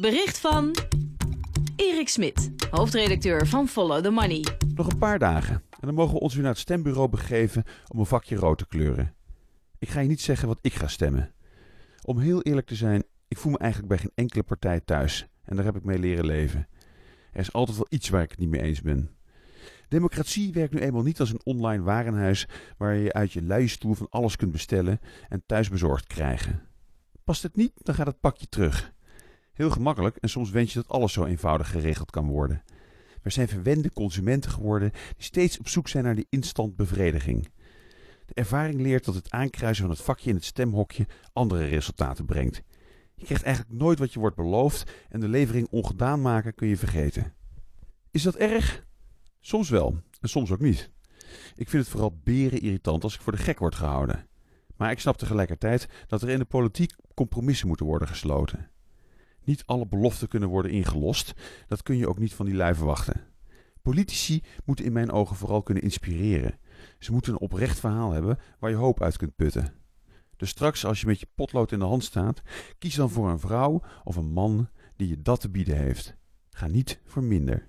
Bericht van Erik Smit, hoofdredacteur van Follow the Money. Nog een paar dagen en dan mogen we ons weer naar het stembureau begeven om een vakje rood te kleuren. Ik ga je niet zeggen wat ik ga stemmen. Om heel eerlijk te zijn, ik voel me eigenlijk bij geen enkele partij thuis en daar heb ik mee leren leven. Er is altijd wel iets waar ik het niet mee eens ben. Democratie werkt nu eenmaal niet als een online warenhuis waar je uit je luie stoel van alles kunt bestellen en thuis bezorgd krijgen. Past het niet, dan gaat het pakje terug. Heel gemakkelijk en soms wens je dat alles zo eenvoudig geregeld kan worden. We zijn verwende consumenten geworden die steeds op zoek zijn naar die instant bevrediging. De ervaring leert dat het aankruisen van het vakje in het stemhokje andere resultaten brengt. Je krijgt eigenlijk nooit wat je wordt beloofd en de levering ongedaan maken kun je vergeten. Is dat erg? Soms wel en soms ook niet. Ik vind het vooral beren irritant als ik voor de gek word gehouden. Maar ik snap tegelijkertijd dat er in de politiek compromissen moeten worden gesloten. Niet alle beloften kunnen worden ingelost, dat kun je ook niet van die lui verwachten. Politici moeten in mijn ogen vooral kunnen inspireren. Ze moeten een oprecht verhaal hebben waar je hoop uit kunt putten. Dus straks als je met je potlood in de hand staat, kies dan voor een vrouw of een man die je dat te bieden heeft. Ga niet voor minder.